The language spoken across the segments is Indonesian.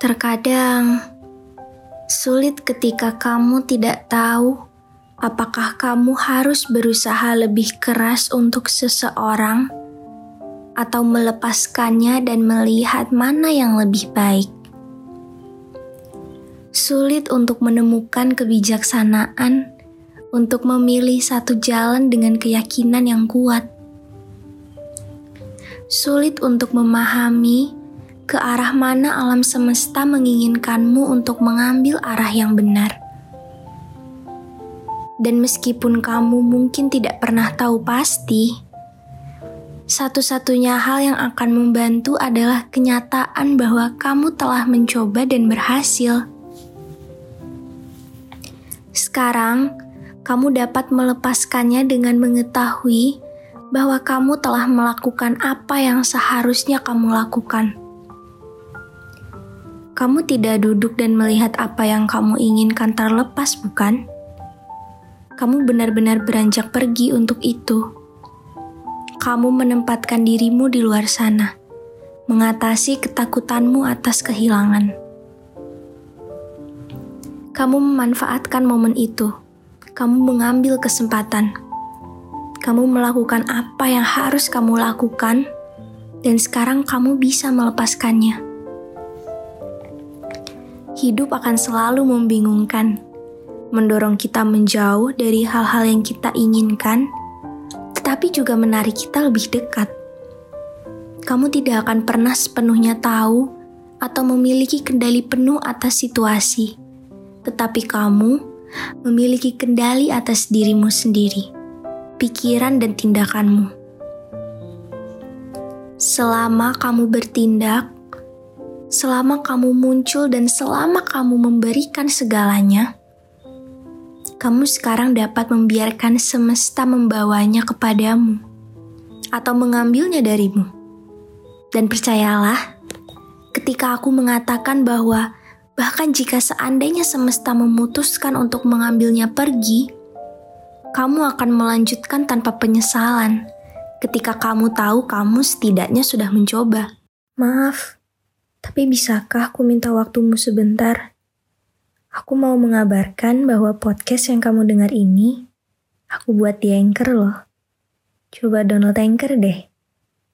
Terkadang sulit ketika kamu tidak tahu apakah kamu harus berusaha lebih keras untuk seseorang atau melepaskannya dan melihat mana yang lebih baik. Sulit untuk menemukan kebijaksanaan untuk memilih satu jalan dengan keyakinan yang kuat. Sulit untuk memahami ke arah mana alam semesta menginginkanmu untuk mengambil arah yang benar. Dan meskipun kamu mungkin tidak pernah tahu pasti, satu-satunya hal yang akan membantu adalah kenyataan bahwa kamu telah mencoba dan berhasil. Sekarang, kamu dapat melepaskannya dengan mengetahui bahwa kamu telah melakukan apa yang seharusnya kamu lakukan kamu tidak duduk dan melihat apa yang kamu inginkan terlepas, bukan? Kamu benar-benar beranjak pergi untuk itu. Kamu menempatkan dirimu di luar sana, mengatasi ketakutanmu atas kehilangan. Kamu memanfaatkan momen itu. Kamu mengambil kesempatan. Kamu melakukan apa yang harus kamu lakukan, dan sekarang kamu bisa melepaskannya hidup akan selalu membingungkan, mendorong kita menjauh dari hal-hal yang kita inginkan, tetapi juga menarik kita lebih dekat. Kamu tidak akan pernah sepenuhnya tahu atau memiliki kendali penuh atas situasi, tetapi kamu memiliki kendali atas dirimu sendiri, pikiran, dan tindakanmu. Selama kamu bertindak, selama kamu muncul dan selama kamu memberikan segalanya, kamu sekarang dapat membiarkan semesta membawanya kepadamu atau mengambilnya darimu. Dan percayalah, ketika aku mengatakan bahwa bahkan jika seandainya semesta memutuskan untuk mengambilnya pergi, kamu akan melanjutkan tanpa penyesalan ketika kamu tahu kamu setidaknya sudah mencoba. Maaf, tapi bisakah aku minta waktumu sebentar? Aku mau mengabarkan bahwa podcast yang kamu dengar ini, aku buat di Anchor loh. Coba download Anchor deh.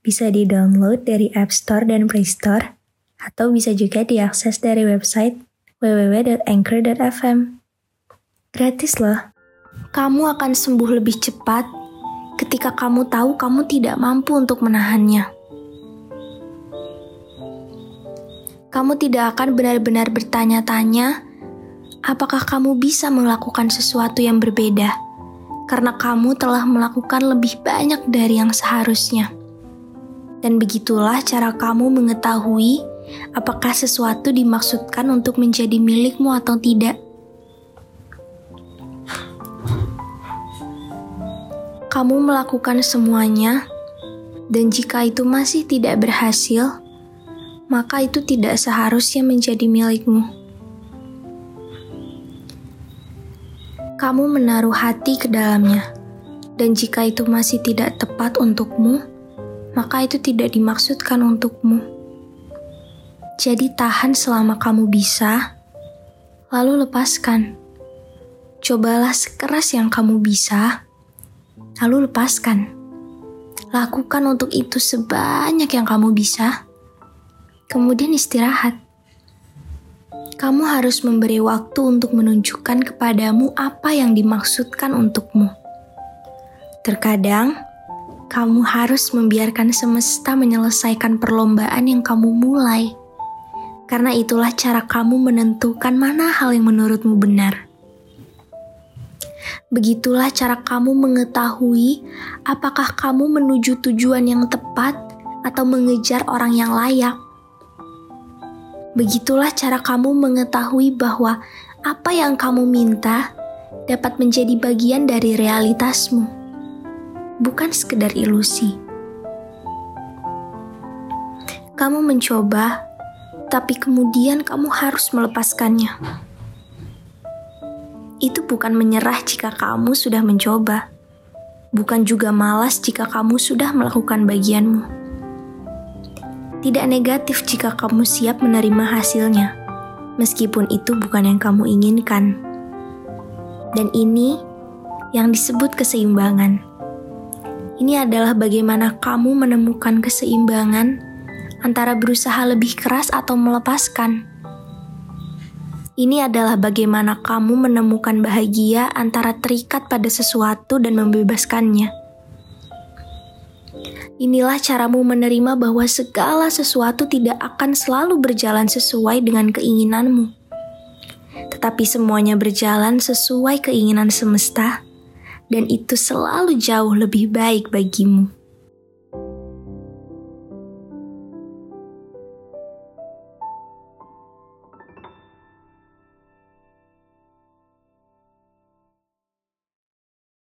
Bisa di-download dari App Store dan Play Store, atau bisa juga diakses dari website www.anchor.fm. Gratis loh. Kamu akan sembuh lebih cepat ketika kamu tahu kamu tidak mampu untuk menahannya. Kamu tidak akan benar-benar bertanya-tanya apakah kamu bisa melakukan sesuatu yang berbeda, karena kamu telah melakukan lebih banyak dari yang seharusnya. Dan begitulah cara kamu mengetahui apakah sesuatu dimaksudkan untuk menjadi milikmu atau tidak. Kamu melakukan semuanya, dan jika itu masih tidak berhasil, maka itu tidak seharusnya menjadi milikmu. Kamu menaruh hati ke dalamnya, dan jika itu masih tidak tepat untukmu, maka itu tidak dimaksudkan untukmu. Jadi, tahan selama kamu bisa, lalu lepaskan. Cobalah sekeras yang kamu bisa, lalu lepaskan. Lakukan untuk itu sebanyak yang kamu bisa kemudian istirahat. Kamu harus memberi waktu untuk menunjukkan kepadamu apa yang dimaksudkan untukmu. Terkadang, kamu harus membiarkan semesta menyelesaikan perlombaan yang kamu mulai. Karena itulah cara kamu menentukan mana hal yang menurutmu benar. Begitulah cara kamu mengetahui apakah kamu menuju tujuan yang tepat atau mengejar orang yang layak. Begitulah cara kamu mengetahui bahwa apa yang kamu minta dapat menjadi bagian dari realitasmu, bukan sekedar ilusi. Kamu mencoba, tapi kemudian kamu harus melepaskannya. Itu bukan menyerah jika kamu sudah mencoba, bukan juga malas jika kamu sudah melakukan bagianmu. Tidak negatif jika kamu siap menerima hasilnya, meskipun itu bukan yang kamu inginkan. Dan ini yang disebut keseimbangan. Ini adalah bagaimana kamu menemukan keseimbangan antara berusaha lebih keras atau melepaskan. Ini adalah bagaimana kamu menemukan bahagia antara terikat pada sesuatu dan membebaskannya. Inilah caramu menerima bahwa segala sesuatu tidak akan selalu berjalan sesuai dengan keinginanmu tetapi semuanya berjalan sesuai keinginan semesta, dan itu selalu jauh lebih baik bagimu.